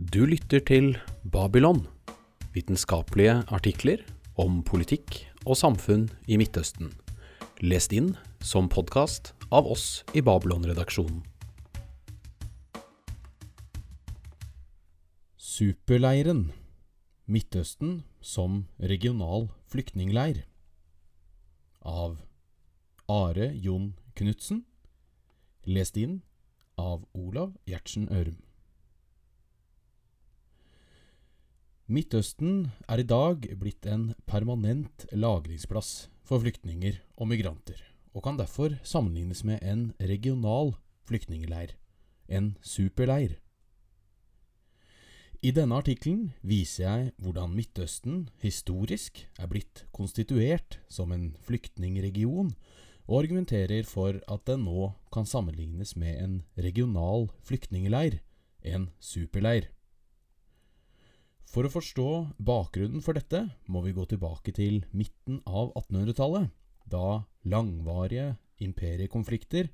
Du lytter til Babylon, vitenskapelige artikler om politikk og samfunn i Midtøsten, lest inn som podkast av oss i Babylon-redaksjonen. Superleiren Midtøsten som regional flyktningleir av Are Jon Knutsen, lest inn av Olav Gjertsen Ørum. Midtøsten er i dag blitt en permanent lagringsplass for flyktninger og migranter, og kan derfor sammenlignes med en regional flyktningleir, en superleir. I denne artikkelen viser jeg hvordan Midtøsten historisk er blitt konstituert som en flyktningregion, og argumenterer for at den nå kan sammenlignes med en regional flyktningleir, en superleir. For å forstå bakgrunnen for dette må vi gå tilbake til midten av 1800-tallet, da langvarige imperiekonflikter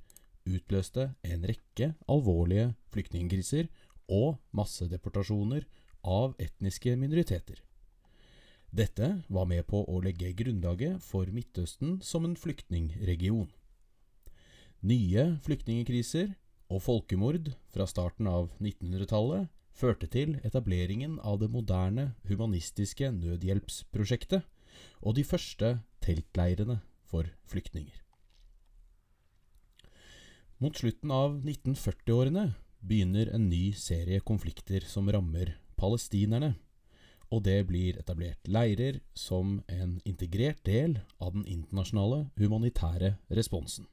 utløste en rekke alvorlige flyktningkriser og massedeportasjoner av etniske minoriteter. Dette var med på å legge grunnlaget for Midtøsten som en flyktningregion. Nye flyktningkriser og folkemord fra starten av 1900-tallet førte til etableringen av det moderne humanistiske nødhjelpsprosjektet og de første teltleirene for flyktninger. Mot slutten av 1940-årene begynner en ny serie konflikter som rammer palestinerne, og det blir etablert leirer som en integrert del av den internasjonale humanitære responsen.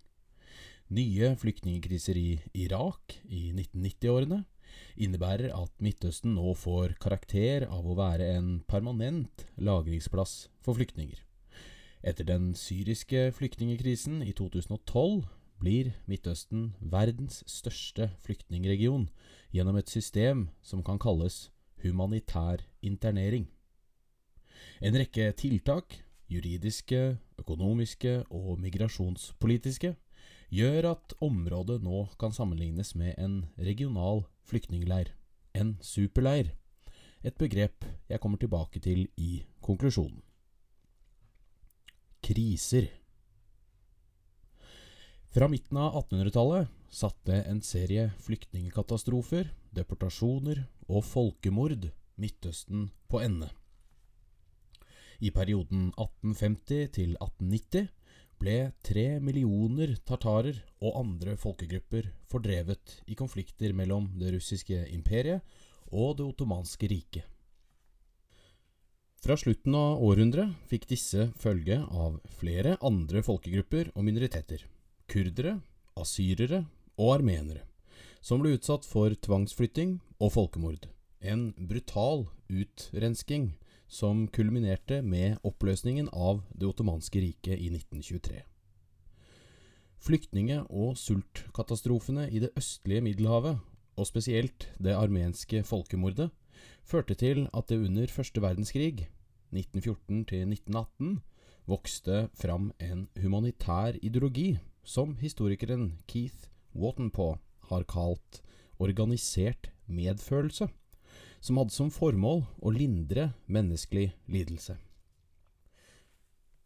Nye flyktningkriser i Irak i 1990-årene innebærer at Midtøsten nå får karakter av å være en permanent lagringsplass for flyktninger. Etter den syriske flyktningkrisen i 2012 blir Midtøsten verdens største flyktningregion gjennom et system som kan kalles humanitær internering. En rekke tiltak, juridiske, økonomiske og migrasjonspolitiske, gjør at området nå kan sammenlignes med en regional flyktningleir, en superleir, et begrep jeg kommer tilbake til i konklusjonen. Kriser Fra midten av 1800-tallet satte en serie flyktningkatastrofer, deportasjoner og folkemord Midtøsten på ende. I perioden 1850 til 1890 ble tre millioner tartarer og andre folkegrupper fordrevet i konflikter mellom det russiske imperiet og det ottomanske riket. Fra slutten av århundret fikk disse følge av flere andre folkegrupper og minoriteter, kurdere, asyrere og armenere, som ble utsatt for tvangsflytting og folkemord, en brutal utrensking som kulminerte med oppløsningen av det ottomanske riket i 1923. Flyktninge- og sultkatastrofene i det østlige Middelhavet, og spesielt det armenske folkemordet, førte til at det under første verdenskrig, 1914–1918, vokste fram en humanitær ideologi som historikeren Keith Watenpaugh har kalt organisert medfølelse som hadde som formål å lindre menneskelig lidelse.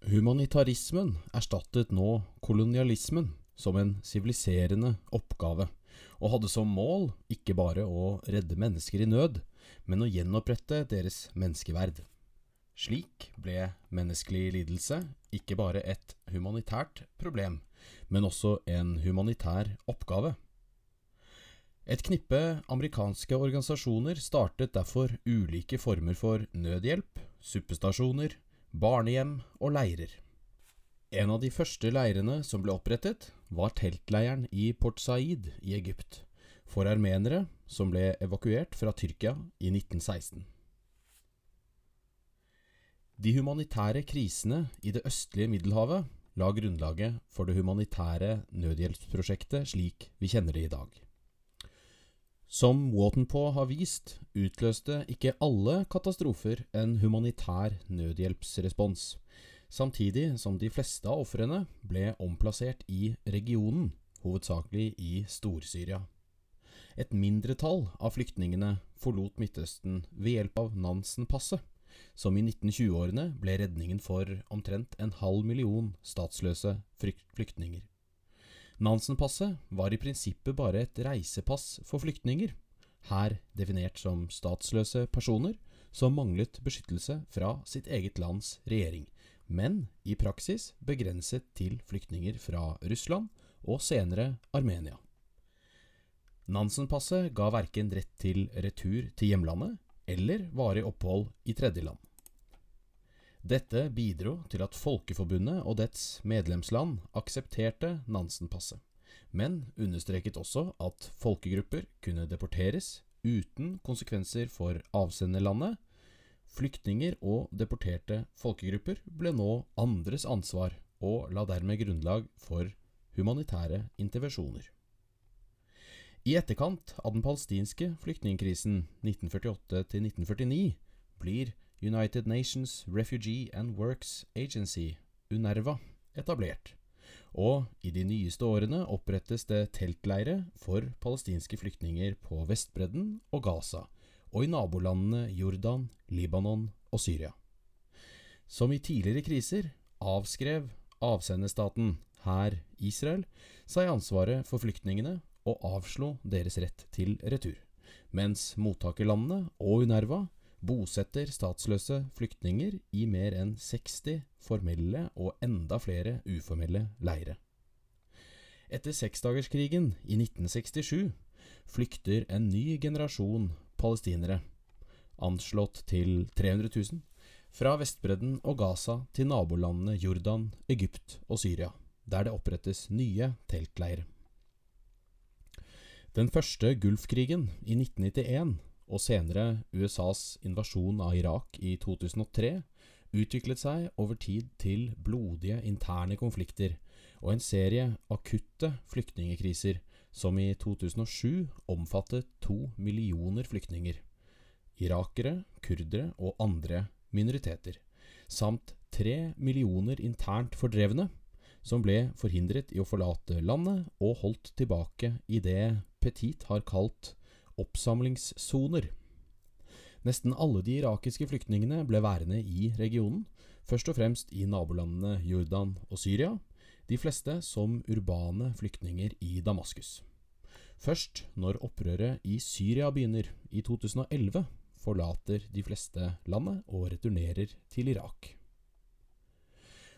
Humanitarismen erstattet nå kolonialismen som en siviliserende oppgave, og hadde som mål ikke bare å redde mennesker i nød, men å gjenopprette deres menneskeverd. Slik ble menneskelig lidelse ikke bare et humanitært problem, men også en humanitær oppgave. Et knippe amerikanske organisasjoner startet derfor ulike former for nødhjelp, suppestasjoner, barnehjem og leirer. En av de første leirene som ble opprettet, var teltleiren i Port Said i Egypt, for armenere som ble evakuert fra Tyrkia i 1916. De humanitære krisene i det østlige Middelhavet la grunnlaget for det humanitære nødhjelpsprosjektet slik vi kjenner det i dag. Som Watenpaugh har vist, utløste ikke alle katastrofer en humanitær nødhjelpsrespons, samtidig som de fleste av ofrene ble omplassert i regionen, hovedsakelig i Stor-Syria. Et mindretall av flyktningene forlot Midtøsten ved hjelp av Nansen-passet, som i 1920-årene ble redningen for omtrent en halv million statsløse flyktninger. Nansen-passet var i prinsippet bare et reisepass for flyktninger, her definert som statsløse personer som manglet beskyttelse fra sitt eget lands regjering, men i praksis begrenset til flyktninger fra Russland og senere Armenia. Nansen-passet ga verken rett til retur til hjemlandet eller varig opphold i tredjeland. Dette bidro til at Folkeforbundet og dets medlemsland aksepterte Nansen-passet, men understreket også at folkegrupper kunne deporteres uten konsekvenser for avsenderlandet Flyktninger og deporterte folkegrupper ble nå andres ansvar, og la dermed grunnlag for humanitære intervensjoner. I etterkant av den palestinske flyktningkrisen 1948-1949 blir United Nations Refugee and Works Agency, UNERVA, etablert, og i de nyeste årene opprettes det teltleire for palestinske flyktninger på Vestbredden og Gaza, og i nabolandene Jordan, Libanon og Syria. Som i tidligere kriser avskrev avsenderstaten, her Israel, seg ansvaret for flyktningene og avslo deres rett til retur, mens mottakerlandene og UNERVA bosetter statsløse flyktninger i mer enn 60 formelle og enda flere uformelle leire. Etter seksdagerskrigen i 1967 flykter en ny generasjon palestinere, anslått til 300 000, fra Vestbredden og Gaza til nabolandene Jordan, Egypt og Syria, der det opprettes nye teltleirer. Den første Gulfkrigen i 1991 og senere USAs invasjon av Irak i 2003 utviklet seg over tid til blodige interne konflikter og en serie akutte flyktningekriser som i 2007 omfattet to millioner flyktninger, irakere, kurdere og andre minoriteter, samt tre millioner internt fordrevne, som ble forhindret i å forlate landet og holdt tilbake i det Petit har kalt oppsamlingssoner. Nesten alle de irakiske flyktningene ble værende i regionen, først og fremst i nabolandene Jordan og Syria, de fleste som urbane flyktninger i Damaskus. Først når opprøret i Syria begynner i 2011, forlater de fleste landet og returnerer til Irak.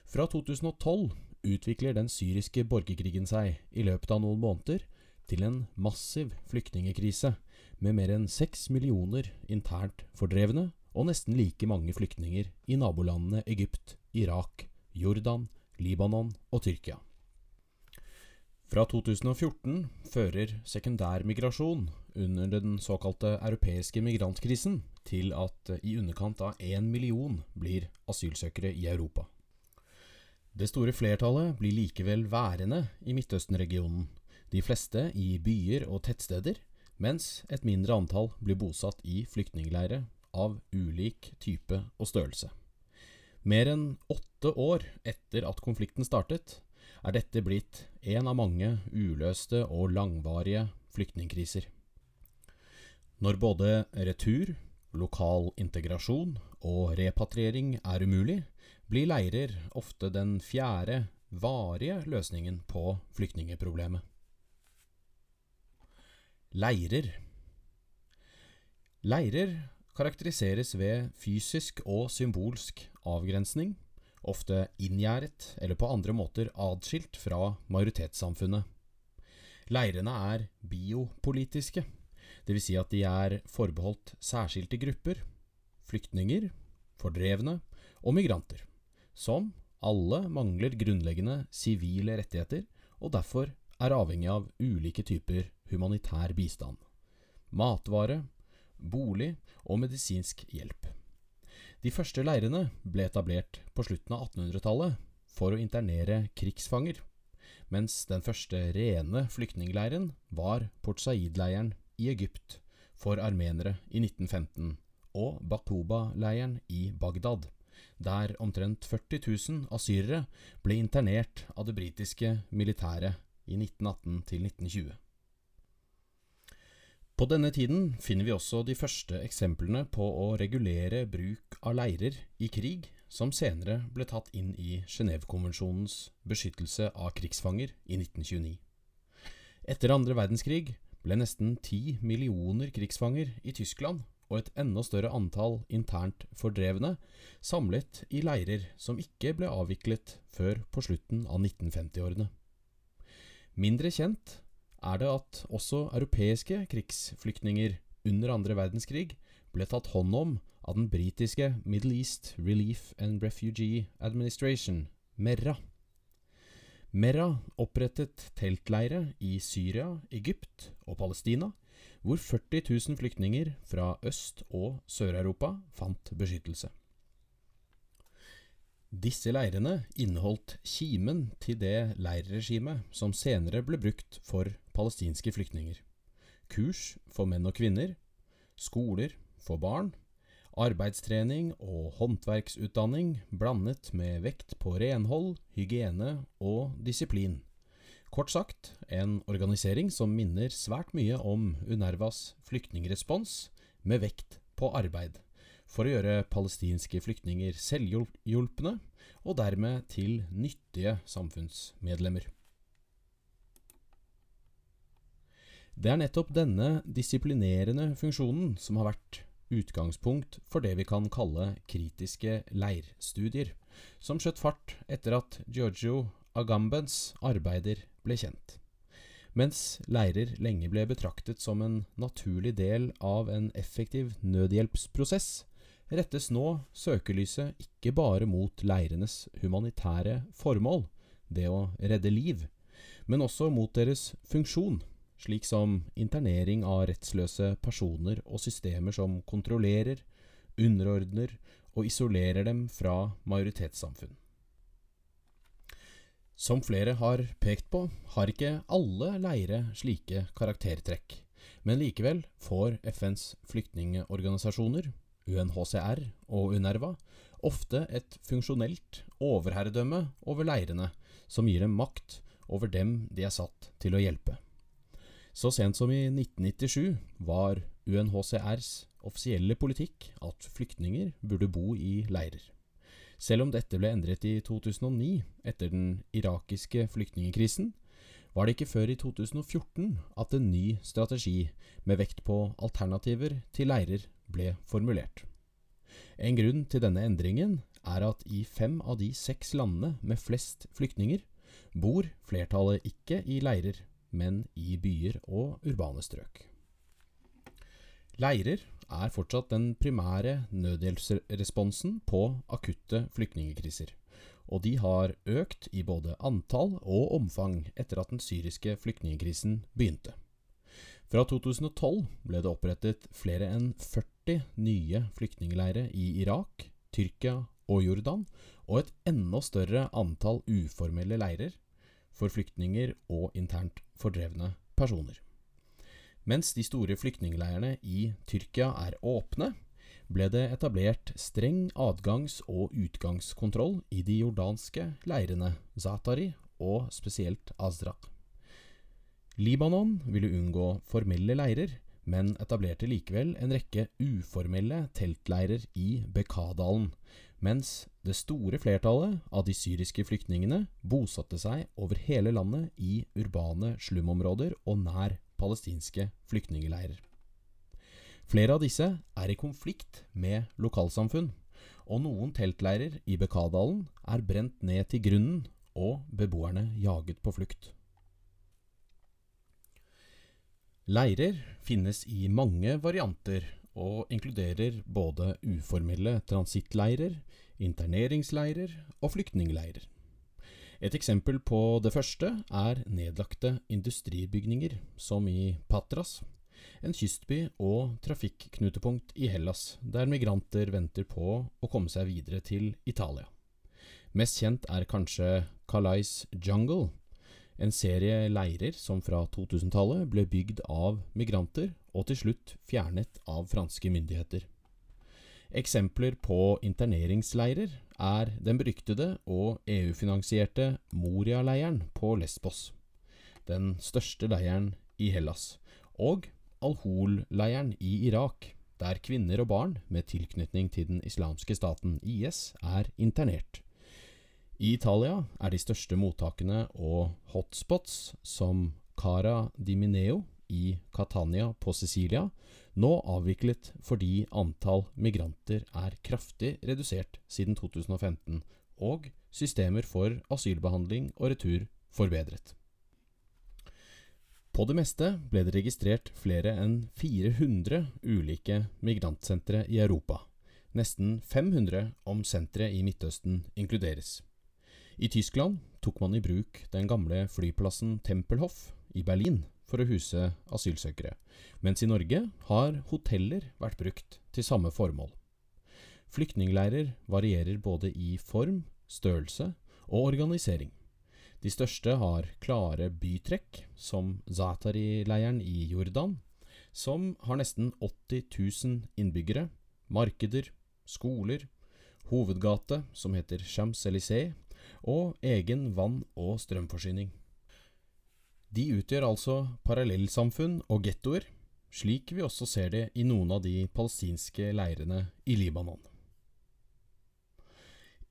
Fra 2012 utvikler den syriske borgerkrigen seg i løpet av noen måneder til en massiv flyktningekrise, med mer enn seks millioner internt fordrevne og nesten like mange flyktninger i nabolandene Egypt, Irak, Jordan, Libanon og Tyrkia. Fra 2014 fører sekundærmigrasjon under den såkalte europeiske migrantkrisen til at i underkant av én million blir asylsøkere i Europa. Det store flertallet blir likevel værende i Midtøsten-regionen, de fleste i byer og tettsteder, mens et mindre antall blir bosatt i flyktningleirer av ulik type og størrelse. Mer enn åtte år etter at konflikten startet, er dette blitt en av mange uløste og langvarige flyktningkriser. Når både retur, lokal integrasjon og repatriering er umulig, blir leirer ofte den fjerde, varige løsningen på flyktningeproblemet. Leirer Leirer karakteriseres ved fysisk og symbolsk avgrensning, ofte inngjerdet eller på andre måter adskilt fra majoritetssamfunnet. Leirene er biopolitiske, dvs. Si at de er forbeholdt særskilte grupper, flyktninger, fordrevne og migranter, som alle mangler grunnleggende sivile rettigheter og derfor er avhengig av ulike typer humanitær bistand, matvare, bolig og medisinsk hjelp. De første leirene ble etablert på slutten av 1800-tallet for å internere krigsfanger, mens den første rene flyktningleiren var Port Said-leiren i Egypt for armenere i 1915 og Bakuba-leiren i Bagdad, der omtrent 40 000 asyrere ble internert av det britiske militæret i 1918 til 1920. På denne tiden finner vi også de første eksemplene på å regulere bruk av leirer i krig, som senere ble tatt inn i Genévekonvensjonens beskyttelse av krigsfanger i 1929. Etter andre verdenskrig ble nesten ti millioner krigsfanger i Tyskland og et enda større antall internt fordrevne samlet i leirer som ikke ble avviklet før på slutten av 1950-årene. Mindre kjent er det at også europeiske krigsflyktninger under andre verdenskrig ble tatt hånd om av den britiske Middle East Relief and Refugee Administration, MERRA. MERRA opprettet teltleire i Syria, Egypt og Palestina, hvor 40 000 flyktninger fra Øst- og Sør-Europa fant beskyttelse. Disse leirene inneholdt kimen til det leirregimet som senere ble brukt for palestinske flyktninger. Kurs for menn og kvinner, skoler for barn, arbeidstrening og håndverksutdanning blandet med vekt på renhold, hygiene og disiplin. Kort sagt en organisering som minner svært mye om UNERVAs flyktningrespons, med vekt på arbeid for å gjøre palestinske flyktninger selvhjulpne og dermed til nyttige samfunnsmedlemmer. Det er nettopp denne disiplinerende funksjonen som har vært utgangspunkt for det vi kan kalle kritiske leirstudier, som skjøt fart etter at Giorgio Agambens arbeider ble kjent. Mens leirer lenge ble betraktet som en naturlig del av en effektiv nødhjelpsprosess, rettes nå søkelyset ikke bare mot leirenes humanitære formål, det å redde liv, men også mot deres funksjon, slik som internering av rettsløse personer og systemer som kontrollerer, underordner og isolerer dem fra majoritetssamfunn. Som flere har pekt på, har ikke alle leire slike karaktertrekk, men likevel får FNs flyktningorganisasjoner, UNHCR og UNRWA ofte et funksjonelt overherredømme over leirene, som gir dem makt over dem de er satt til å hjelpe. Så sent som i 1997 var UNHCRs offisielle politikk at flyktninger burde bo i leirer. Selv om dette ble endret i 2009 etter den irakiske flyktningkrisen, var det ikke før i 2014 at en ny strategi med vekt på alternativer til leirer ble formulert. En grunn til denne endringen er at i fem av de seks landene med flest flyktninger bor flertallet ikke i leirer, men i byer og urbane strøk. Leirer er fortsatt den primære nødhjelpsresponsen på akutte flyktningkriser, og de har økt i både antall og omfang etter at den syriske flyktningkrisen begynte. Fra 2012 ble det opprettet flere enn 40 nye flyktningleirer i Irak, Tyrkia og Jordan, og et enda større antall uformelle leirer for flyktninger og internt fordrevne personer. Mens de store flyktningleirene i Tyrkia er åpne, ble det etablert streng adgangs- og utgangskontroll i de jordanske leirene Zatari og spesielt Azraq. Libanon ville unngå formelle leirer, men etablerte likevel en rekke uformelle teltleirer i Bekadalen, mens det store flertallet av de syriske flyktningene bosatte seg over hele landet i urbane slumområder og nær palestinske flyktningleirer. Flere av disse er i konflikt med lokalsamfunn, og noen teltleirer i Bekadalen er brent ned til grunnen og beboerne jaget på flukt. Leirer finnes i mange varianter og inkluderer både uformelle transittleirer, interneringsleirer og flyktningleirer. Et eksempel på det første er nedlagte industribygninger, som i Patras, en kystby og trafikknutepunkt i Hellas, der migranter venter på å komme seg videre til Italia. Mest kjent er kanskje Calais Jungle, en serie leirer som fra 2000-tallet ble bygd av migranter og til slutt fjernet av franske myndigheter. Eksempler på interneringsleirer er den beryktede og EU-finansierte Moria-leiren på Lesbos, den største leiren i Hellas, og Al-Hol-leiren i Irak, der kvinner og barn med tilknytning til den islamske staten IS er internert. I Italia er de største mottakene og hotspots, som Cara di Mineo i Catania på Sicilia, nå avviklet fordi antall migranter er kraftig redusert siden 2015, og systemer for asylbehandling og retur forbedret. På det meste ble det registrert flere enn 400 ulike migrantsentre i Europa. Nesten 500 om sentre i Midtøsten inkluderes. I Tyskland tok man i bruk den gamle flyplassen Tempelhof i Berlin for å huse asylsøkere, mens i Norge har hoteller vært brukt til samme formål. Flyktningleirer varierer både i form, størrelse og organisering. De største har klare bytrekk, som Zatari-leiren i Jordan, som har nesten 80 000 innbyggere, markeder, skoler, hovedgate, som heter Champs-Élysées, og egen vann- og strømforsyning. De utgjør altså parallellsamfunn og gettoer, slik vi også ser det i noen av de palestinske leirene i Libanon.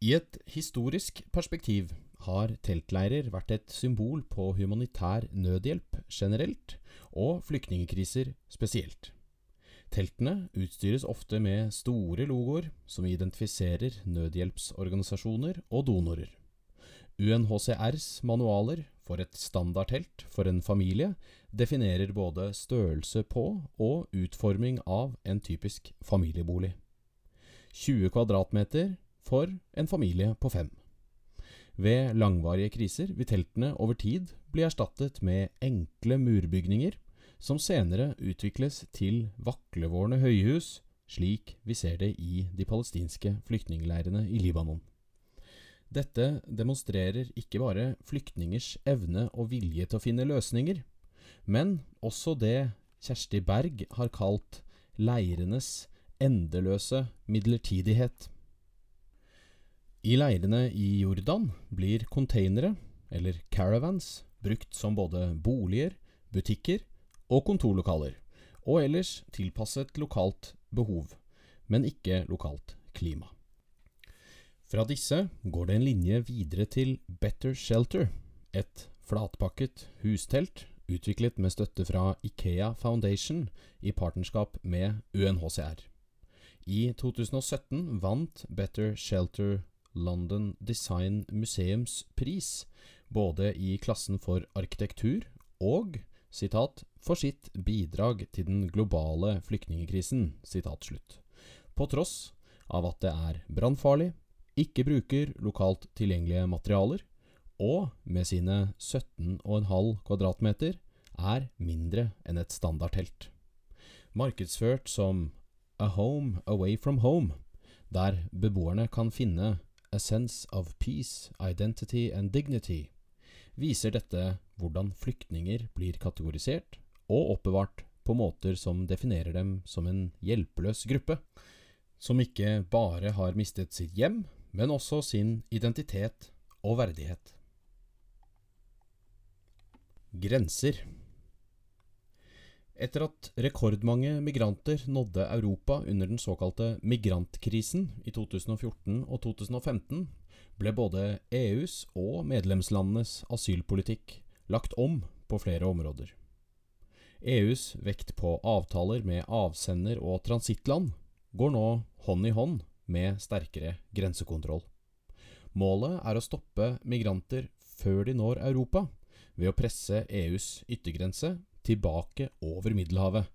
I et historisk perspektiv har teltleirer vært et symbol på humanitær nødhjelp generelt, og flyktningkriser spesielt. Teltene utstyres ofte med store logoer som identifiserer nødhjelpsorganisasjoner og donorer. UNHCRs manualer for et standardtelt for en familie definerer både størrelse på og utforming av en typisk familiebolig. 20 kvadratmeter for en familie på fem. Ved langvarige kriser vil teltene over tid bli erstattet med enkle murbygninger, som senere utvikles til vaklevårende høyhus, slik vi ser det i de palestinske flyktningleirene i Libanon. Dette demonstrerer ikke bare flyktningers evne og vilje til å finne løsninger, men også det Kjersti Berg har kalt leirenes endeløse midlertidighet. I leirene i Jordan blir containere, eller caravans, brukt som både boliger, butikker og kontorlokaler, og ellers tilpasset lokalt behov, men ikke lokalt klima. Fra disse går det en linje videre til Better Shelter, et flatpakket hustelt utviklet med støtte fra Ikea Foundation i partnerskap med UNHCR. I 2017 vant Better Shelter London Design Museums pris, både i klassen for arkitektur og citat, for sitt bidrag til den globale flyktningkrisen. På tross av at det er brannfarlig, ikke bruker lokalt tilgjengelige materialer, og med sine 17,5 kvadratmeter er mindre enn et standardtelt. Markedsført som A Home Away From Home, der beboerne kan finne A Sense of Peace, Identity and Dignity, viser dette hvordan flyktninger blir kategorisert og oppbevart på måter som definerer dem som en hjelpeløs gruppe, som ikke bare har mistet sitt hjem, men også sin identitet og verdighet. Grenser Etter at rekordmange migranter nådde Europa under den såkalte migrantkrisen i 2014 og 2015, ble både EUs og medlemslandenes asylpolitikk lagt om på flere områder. EUs vekt på avtaler med avsender- og transittland går nå hånd i hånd med sterkere grensekontroll. Målet er å stoppe migranter før de når Europa, ved å presse EUs yttergrense tilbake over Middelhavet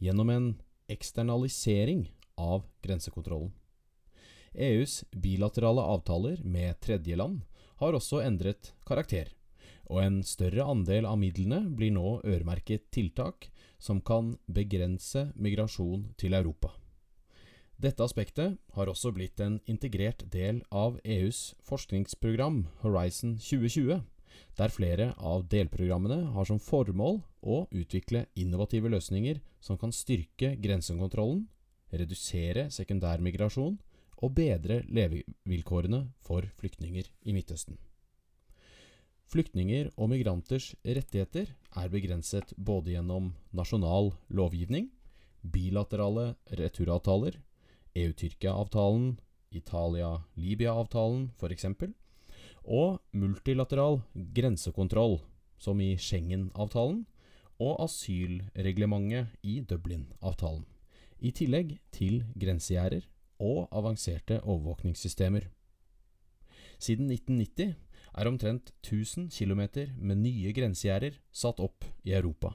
gjennom en eksternalisering av grensekontrollen. EUs bilaterale avtaler med tredjeland har også endret karakter, og en større andel av midlene blir nå øremerket tiltak som kan begrense migrasjon til Europa. Dette aspektet har også blitt en integrert del av EUs forskningsprogram Horizon 2020, der flere av delprogrammene har som formål å utvikle innovative løsninger som kan styrke grensekontrollen, redusere sekundærmigrasjon og bedre levevilkårene for flyktninger i Midtøsten. Flyktninger og migranters rettigheter er begrenset både gjennom nasjonal lovgivning, bilaterale returavtaler, EU-Tyrkia-avtalen, Italia-Libya-avtalen f.eks., og multilateral grensekontroll, som i Schengen-avtalen, og asylreglementet i Dublin-avtalen, i tillegg til grensegjerder og avanserte overvåkningssystemer. Siden 1990 er omtrent 1000 km med nye grensegjerder satt opp i Europa.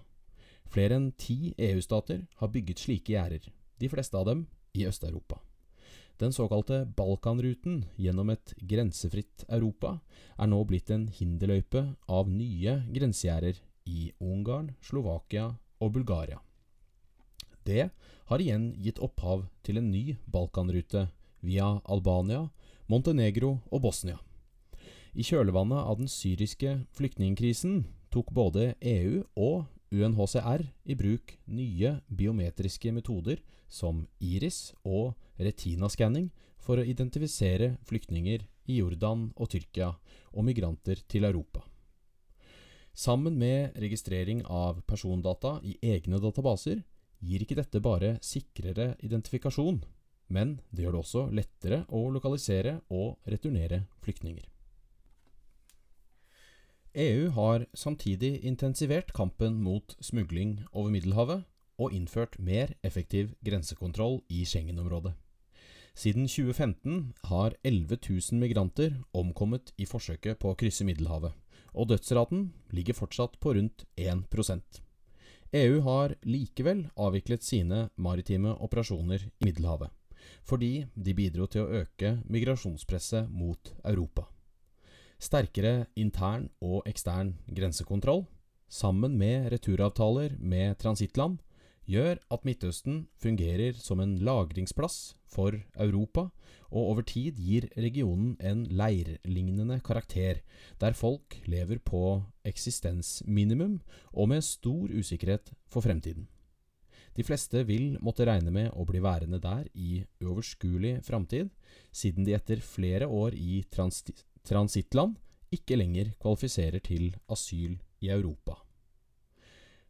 Flere enn ti EU-stater har bygget slike gjerder, de fleste av dem i Øst-Europa. Den såkalte Balkanruten gjennom et grensefritt Europa er nå blitt en hinderløype av nye grensegjerder i Ungarn, Slovakia og Bulgaria. Det har igjen gitt opphav til en ny Balkanrute via Albania, Montenegro og Bosnia. I kjølvannet av den syriske flyktningkrisen tok både EU og UNHCR i bruk nye biometriske metoder som iris- og retinaskanning for å identifisere flyktninger i Jordan og Tyrkia og migranter til Europa. Sammen med registrering av persondata i egne databaser gir ikke dette bare sikrere identifikasjon, men det gjør det også lettere å lokalisere og returnere flyktninger. EU har samtidig intensivert kampen mot smugling over Middelhavet og innført mer effektiv grensekontroll i Schengen-området. Siden 2015 har 11 000 migranter omkommet i forsøket på å krysse Middelhavet, og dødsraten ligger fortsatt på rundt 1% EU har likevel avviklet sine maritime operasjoner i Middelhavet, fordi de bidro til å øke migrasjonspresset mot Europa. Sterkere intern og ekstern grensekontroll, sammen med returavtaler med transittland, gjør at Midtøsten fungerer som en lagringsplass for Europa, og over tid gir regionen en leirlignende karakter, der folk lever på eksistensminimum og med stor usikkerhet for fremtiden. De fleste vil måtte regne med å bli værende der i uoverskuelig framtid, siden de etter flere år i transittland ikke lenger kvalifiserer til asyl i Europa.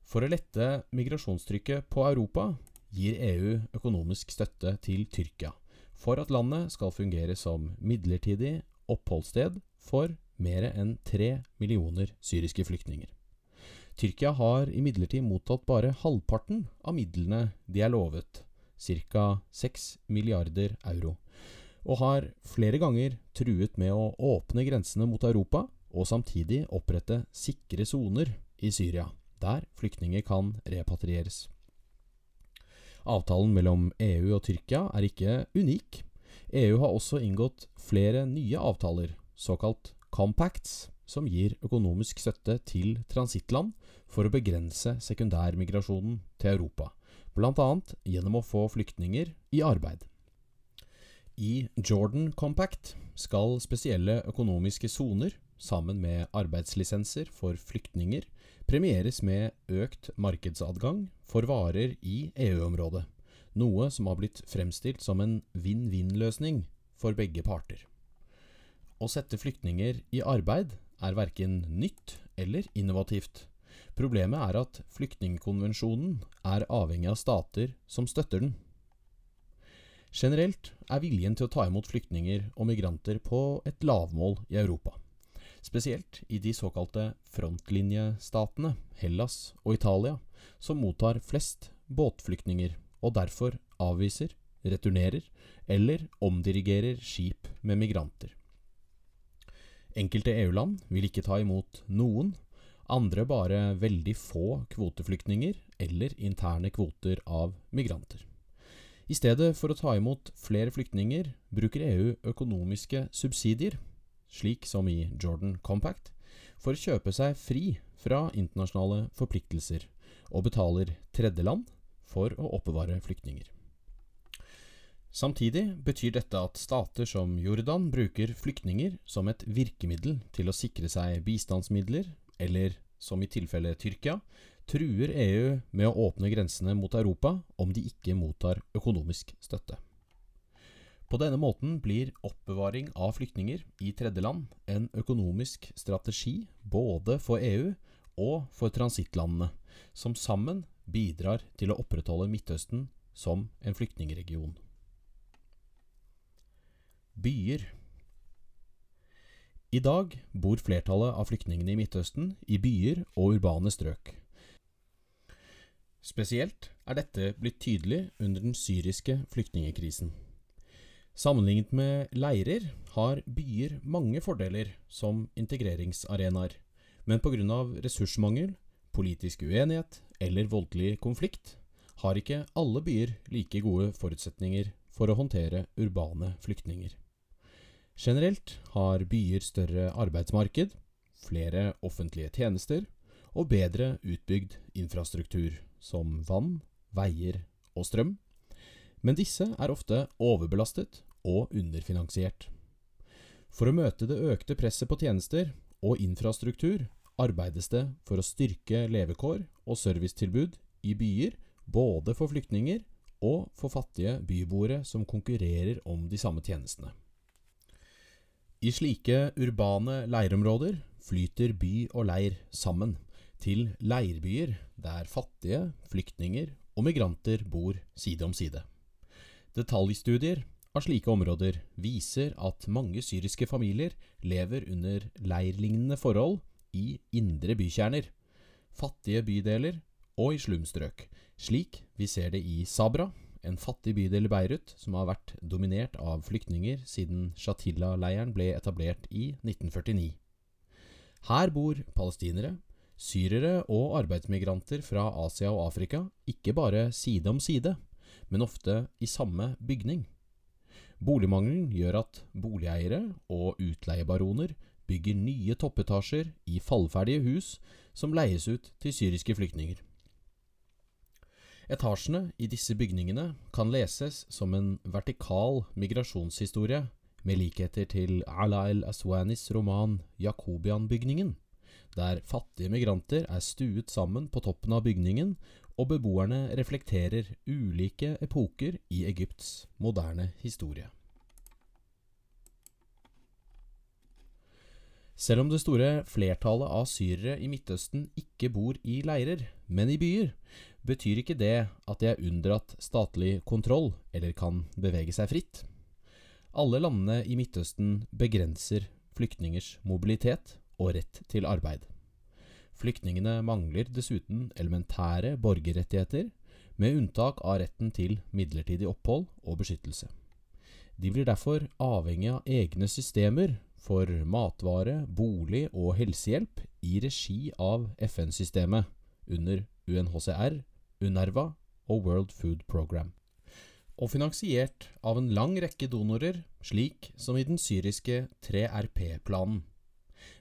For å lette migrasjonstrykket på Europa gir EU økonomisk støtte til Tyrkia, for at landet skal fungere som midlertidig oppholdssted for mer enn tre millioner syriske flyktninger. Tyrkia har imidlertid mottatt bare halvparten av midlene de er lovet, ca. 6 milliarder euro, og har flere ganger truet med å åpne grensene mot Europa og samtidig opprette sikre soner i Syria, der flyktninger kan repatrieres. Avtalen mellom EU og Tyrkia er ikke unik. EU har også inngått flere nye avtaler, såkalt compacts, som gir økonomisk støtte til transittland for å begrense sekundærmigrasjonen til Europa, bl.a. gjennom å få flyktninger i arbeid. I Jordan Compact skal spesielle økonomiske soner, sammen med arbeidslisenser for flyktninger, premieres med økt markedsadgang for varer i EU-området, noe som har blitt fremstilt som en vinn-vinn-løsning for begge parter. Å sette flyktninger i arbeid er verken nytt eller innovativt. Problemet er at flyktningkonvensjonen er avhengig av stater som støtter den. Generelt er viljen til å ta imot flyktninger og migranter på et lavmål i Europa. Spesielt i de såkalte frontlinjestatene, Hellas og Italia, som mottar flest båtflyktninger og derfor avviser, returnerer eller omdirigerer skip med migranter. Enkelte EU-land vil ikke ta imot noen, andre bare veldig få kvoteflyktninger eller interne kvoter av migranter. I stedet for å ta imot flere flyktninger, bruker EU økonomiske subsidier, slik som i Jordan Compact, for å kjøpe seg fri fra internasjonale forpliktelser, og betaler tredjeland for å oppbevare flyktninger. Samtidig betyr dette at stater som Jordan bruker flyktninger som et virkemiddel til å sikre seg bistandsmidler, eller som i tilfelle Tyrkia, truer EU med å åpne grensene mot Europa om de ikke mottar økonomisk støtte. På denne måten blir oppbevaring av flyktninger i tredjeland en økonomisk strategi både for EU og for transittlandene, som sammen bidrar til å opprettholde Midtøsten som en flyktningregion. Byer I dag bor flertallet av flyktningene i Midtøsten i byer og urbane strøk. Spesielt er dette blitt tydelig under den syriske flyktningekrisen. Sammenlignet med leirer har byer mange fordeler som integreringsarenaer, men pga. ressursmangel, politisk uenighet eller voldelig konflikt har ikke alle byer like gode forutsetninger for å håndtere urbane flyktninger. Generelt har byer større arbeidsmarked, flere offentlige tjenester og bedre utbygd infrastruktur, som vann, veier og strøm, men disse er ofte overbelastet og underfinansiert. For å møte det økte presset på tjenester og infrastruktur arbeides det for å styrke levekår og servicetilbud i byer, både for flyktninger og for fattige byboere som konkurrerer om de samme tjenestene. I slike urbane leirområder flyter by og leir sammen, til leirbyer der fattige, flyktninger og migranter bor side om side. Detaljstudier av slike områder viser at mange syriske familier lever under leirlignende forhold i indre bykjerner, fattige bydeler og i slumstrøk, slik vi ser det i Sabra, en fattig bydel i Beirut som har vært dominert av flyktninger siden Shatila-leiren ble etablert i 1949. Her bor palestinere, syrere og arbeidsmigranter fra Asia og Afrika ikke bare side om side, men ofte i samme bygning. Boligmangelen gjør at boligeiere og utleiebaroner bygger nye toppetasjer i fallferdige hus som leies ut til syriske flyktninger. Etasjene i disse bygningene kan leses som en vertikal migrasjonshistorie med likheter til Ala el-Aswanis roman Jakobian-bygningen, der fattige migranter er stuet sammen på toppen av bygningen, og beboerne reflekterer ulike epoker i Egypts moderne historie. Selv om det store flertallet av syrere i Midtøsten ikke bor i leirer, men i byer, betyr ikke det at de er unndratt statlig kontroll eller kan bevege seg fritt. Alle landene i Midtøsten begrenser flyktningers mobilitet og rett til arbeid. Flyktningene mangler dessuten elementære borgerrettigheter, med unntak av retten til midlertidig opphold og beskyttelse. De blir derfor avhengig av egne systemer for matvare, bolig og helsehjelp i regi av FN-systemet under UNHCR, UNRWA og World Food Program. Og finansiert av en lang rekke donorer, slik som i den syriske 3RP-planen.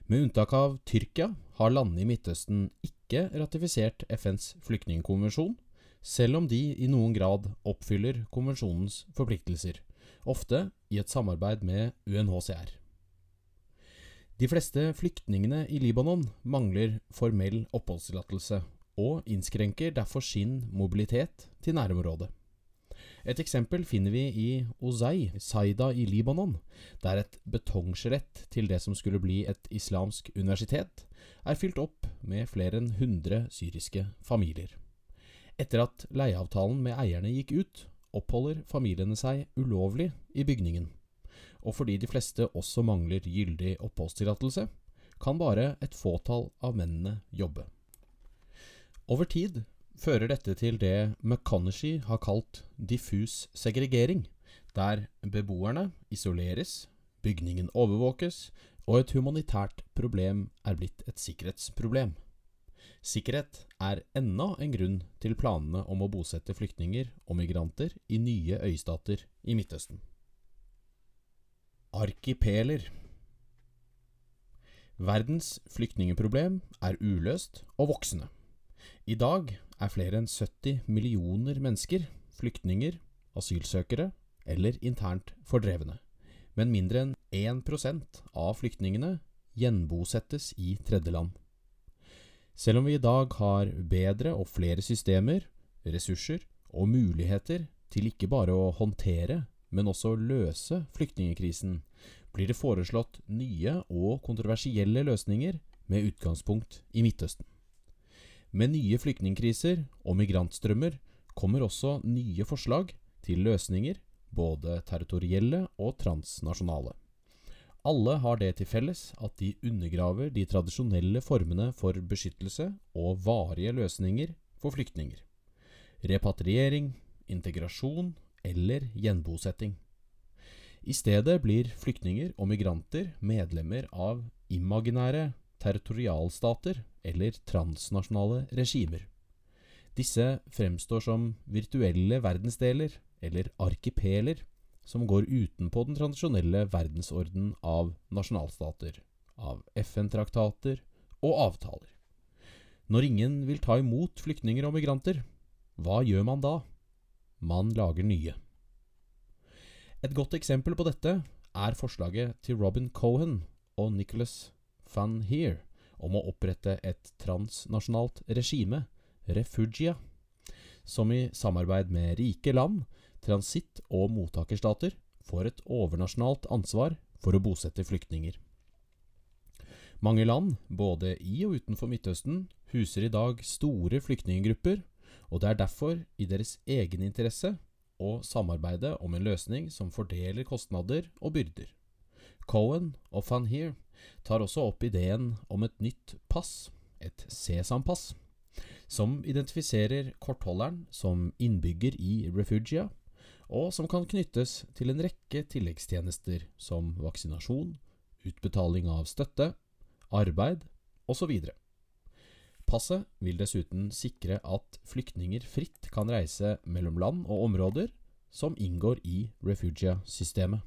Med unntak av Tyrkia har landene i Midtøsten ikke ratifisert FNs flyktningkonvensjon, selv om de i noen grad oppfyller konvensjonens forpliktelser, ofte i et samarbeid med UNHCR. De fleste flyktningene i Libanon mangler formell oppholdstillatelse, og innskrenker derfor sin mobilitet til nærområdet. Et eksempel finner vi i Ozai, Saida i Libanon, der et betongskjelett til det som skulle bli et islamsk universitet, er fylt opp med flere enn 100 syriske familier. Etter at leieavtalen med eierne gikk ut, oppholder familiene seg ulovlig i bygningen og fordi de fleste også mangler gyldig oppholdstillatelse, kan bare et fåtall av mennene jobbe. Over tid fører dette til det McConnechy har kalt diffus segregering, der beboerne isoleres, bygningen overvåkes, og et humanitært problem er blitt et sikkerhetsproblem. Sikkerhet er enda en grunn til planene om å bosette flyktninger og migranter i nye øystater i Midtøsten. Arkipeler Verdens flyktningeproblem er uløst og voksende. I dag er flere enn 70 millioner mennesker flyktninger, asylsøkere eller internt fordrevne, men mindre enn 1% av flyktningene gjenbosettes i tredjeland. Selv om vi i dag har bedre og flere systemer, ressurser og muligheter til ikke bare å håndtere men også løse flyktningekrisen, blir det foreslått nye og kontroversielle løsninger med utgangspunkt i Midtøsten. Med nye flyktningkriser og migrantstrømmer kommer også nye forslag til løsninger, både territorielle og transnasjonale. Alle har det til felles at de undergraver de tradisjonelle formene for beskyttelse og varige løsninger for flyktninger. Repatriering, integrasjon eller gjenbosetting. I stedet blir flyktninger og migranter medlemmer av imaginære territorialstater eller transnasjonale regimer. Disse fremstår som virtuelle verdensdeler eller arkipeler som går utenpå den tradisjonelle verdensorden av nasjonalstater, av FN-traktater og avtaler. Når ingen vil ta imot flyktninger og migranter, hva gjør man da? Man lager nye. Et godt eksempel på dette er forslaget til Robin Cohen og Nicholas van Heer om å opprette et transnasjonalt regime, Refugia, som i samarbeid med rike land, transitt- og mottakerstater får et overnasjonalt ansvar for å bosette flyktninger. Mange land, både i og utenfor Midtøsten, huser i dag store flyktninggrupper, og det er derfor i deres egen interesse å samarbeide om en løsning som fordeler kostnader og byrder. Cohen og van Heer tar også opp ideen om et nytt pass, et sesampass, som identifiserer kortholderen som innbygger i Refugia, og som kan knyttes til en rekke tilleggstjenester som vaksinasjon, utbetaling av støtte, arbeid osv. Passet vil dessuten sikre at flyktninger fritt kan reise mellom land og områder som inngår i Refugia-systemet.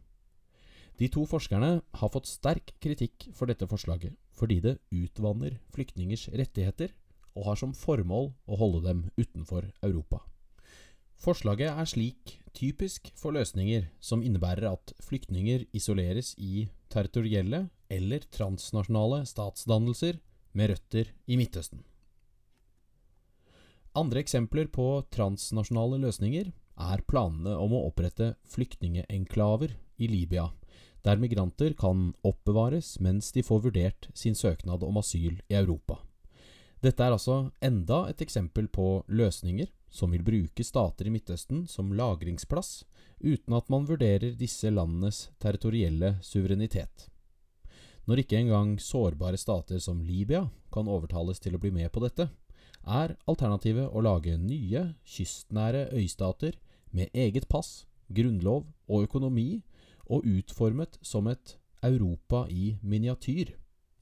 De to forskerne har fått sterk kritikk for dette forslaget, fordi det utvanner flyktningers rettigheter og har som formål å holde dem utenfor Europa. Forslaget er slik typisk for løsninger som innebærer at flyktninger isoleres i territorielle eller transnasjonale statsdannelser med røtter i Midtøsten. Andre eksempler på transnasjonale løsninger er planene om å opprette flyktningenklaver i Libya, der migranter kan oppbevares mens de får vurdert sin søknad om asyl i Europa. Dette er altså enda et eksempel på løsninger som vil bruke stater i Midtøsten som lagringsplass, uten at man vurderer disse landenes territorielle suverenitet. Når ikke engang sårbare stater som Libya kan overtales til å bli med på dette, er alternativet å lage nye, kystnære øystater med eget pass, grunnlov og økonomi og utformet som et Europa i miniatyr,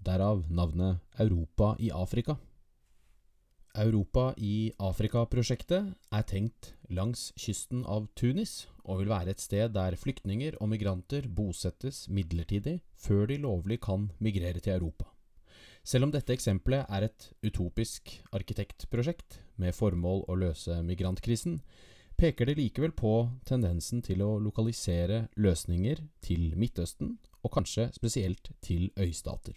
derav navnet Europa i Afrika. Europa i Afrika-prosjektet er tenkt langs kysten av Tunis, og vil være et sted der flyktninger og migranter bosettes midlertidig før de lovlig kan migrere til Europa. Selv om dette eksempelet er et utopisk arkitektprosjekt med formål å løse migrantkrisen, peker det likevel på tendensen til å lokalisere løsninger til Midtøsten, og kanskje spesielt til øystater.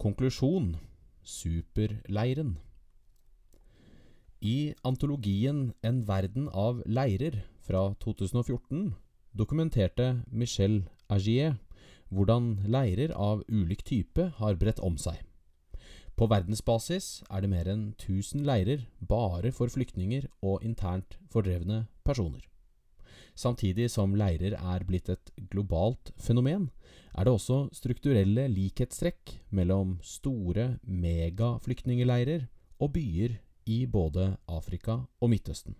Konklusjon Superleiren I antologien En verden av leirer fra 2014 dokumenterte Michel Agier hvordan leirer av ulik type har bredt om seg. På verdensbasis er det mer enn 1000 leirer bare for flyktninger og internt fordrevne personer. Samtidig som leirer er blitt et globalt fenomen, er det også strukturelle likhetstrekk mellom store megaflyktningeleirer og byer i både Afrika og Midtøsten.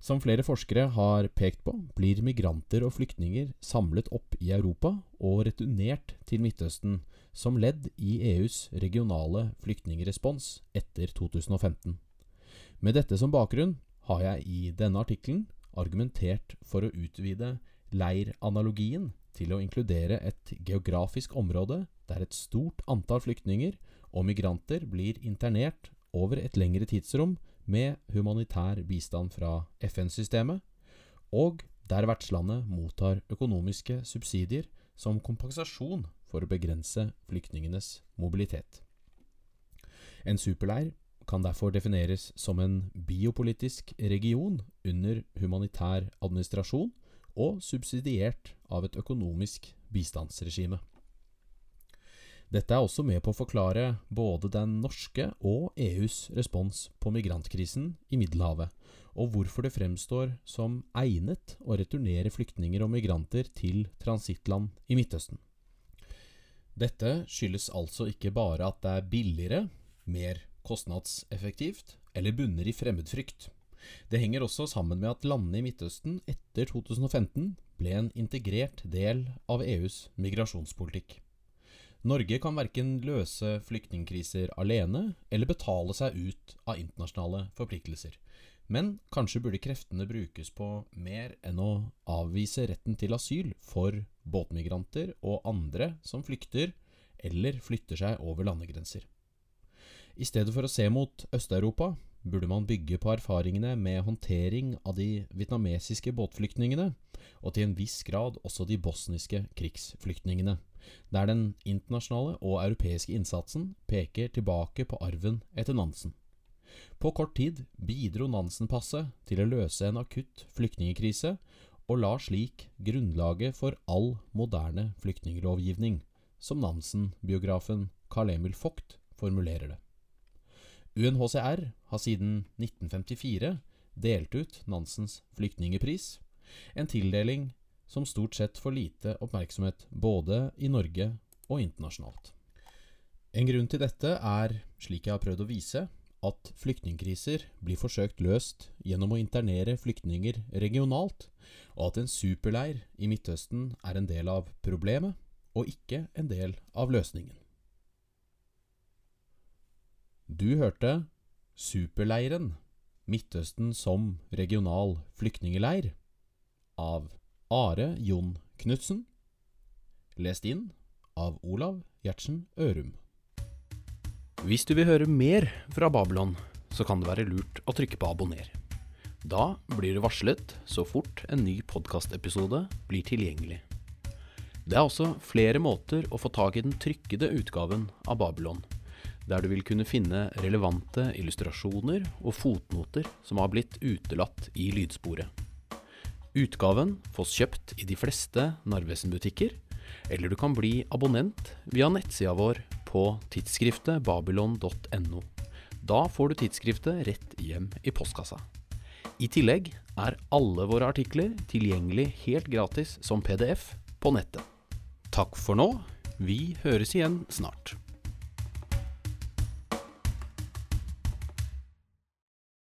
Som flere forskere har pekt på, blir migranter og flyktninger samlet opp i Europa og returnert til Midtøsten som ledd i EUs regionale flyktningrespons etter 2015. Med dette som bakgrunn har jeg i denne artikkelen argumentert for å utvide leiranalogien til å inkludere et geografisk område der et stort antall flyktninger og migranter blir internert over et lengre tidsrom med humanitær bistand fra FN-systemet, og der vertslandet mottar økonomiske subsidier som kompensasjon for å begrense flyktningenes mobilitet. En superleir kan derfor defineres som en biopolitisk region under humanitær administrasjon og subsidiert av et økonomisk bistandsregime. Dette er også med på å forklare både den norske og EUs respons på migrantkrisen i Middelhavet, og hvorfor det fremstår som egnet å returnere flyktninger og migranter til transittland i Midtøsten. Dette skyldes altså ikke bare at det er billigere, mer kostnadseffektivt eller bunner i fremmedfrykt. Det henger også sammen med at landene i Midtøsten etter 2015 ble en integrert del av EUs migrasjonspolitikk. Norge kan verken løse flyktningkriser alene eller betale seg ut av internasjonale forpliktelser. Men kanskje burde kreftene brukes på mer enn å avvise retten til asyl for båtmigranter og andre som flykter eller flytter seg over landegrenser. I stedet for å se mot Øst-Europa burde man bygge på erfaringene med håndtering av de vietnamesiske båtflyktningene, og til en viss grad også de bosniske krigsflyktningene, der den internasjonale og europeiske innsatsen peker tilbake på arven etter Nansen. På kort tid bidro Nansen-passet til å løse en akutt flyktningkrise, og la slik grunnlaget for all moderne flyktninglovgivning, som Nansen-biografen Carl Emil Vogt formulerer det. UNHCR har siden 1954 delt ut Nansens flyktningepris, en tildeling som stort sett får lite oppmerksomhet både i Norge og internasjonalt. En grunn til dette er, slik jeg har prøvd å vise, at flyktningkriser blir forsøkt løst gjennom å internere flyktninger regionalt, og at en superleir i Midtøsten er en del av problemet og ikke en del av løsningen. Du hørte Superleiren Midtøsten som regional flyktningeleir av Are Jon Knutsen. Lest inn av Olav Gjertsen Ørum. Hvis du vil høre mer fra Babylon, så kan det være lurt å trykke på abonner. Da blir du varslet så fort en ny podkastepisode blir tilgjengelig. Det er også flere måter å få tak i den trykkede utgaven av Babylon der du vil kunne finne relevante illustrasjoner og fotnoter som har blitt utelatt i lydsporet. Utgaven fås kjøpt i de fleste Narvesen-butikker, eller du kan bli abonnent via nettsida vår på tidsskriftet babylon.no. Da får du tidsskriftet rett hjem i postkassa. I tillegg er alle våre artikler tilgjengelig helt gratis som PDF på nettet. Takk for nå. Vi høres igjen snart.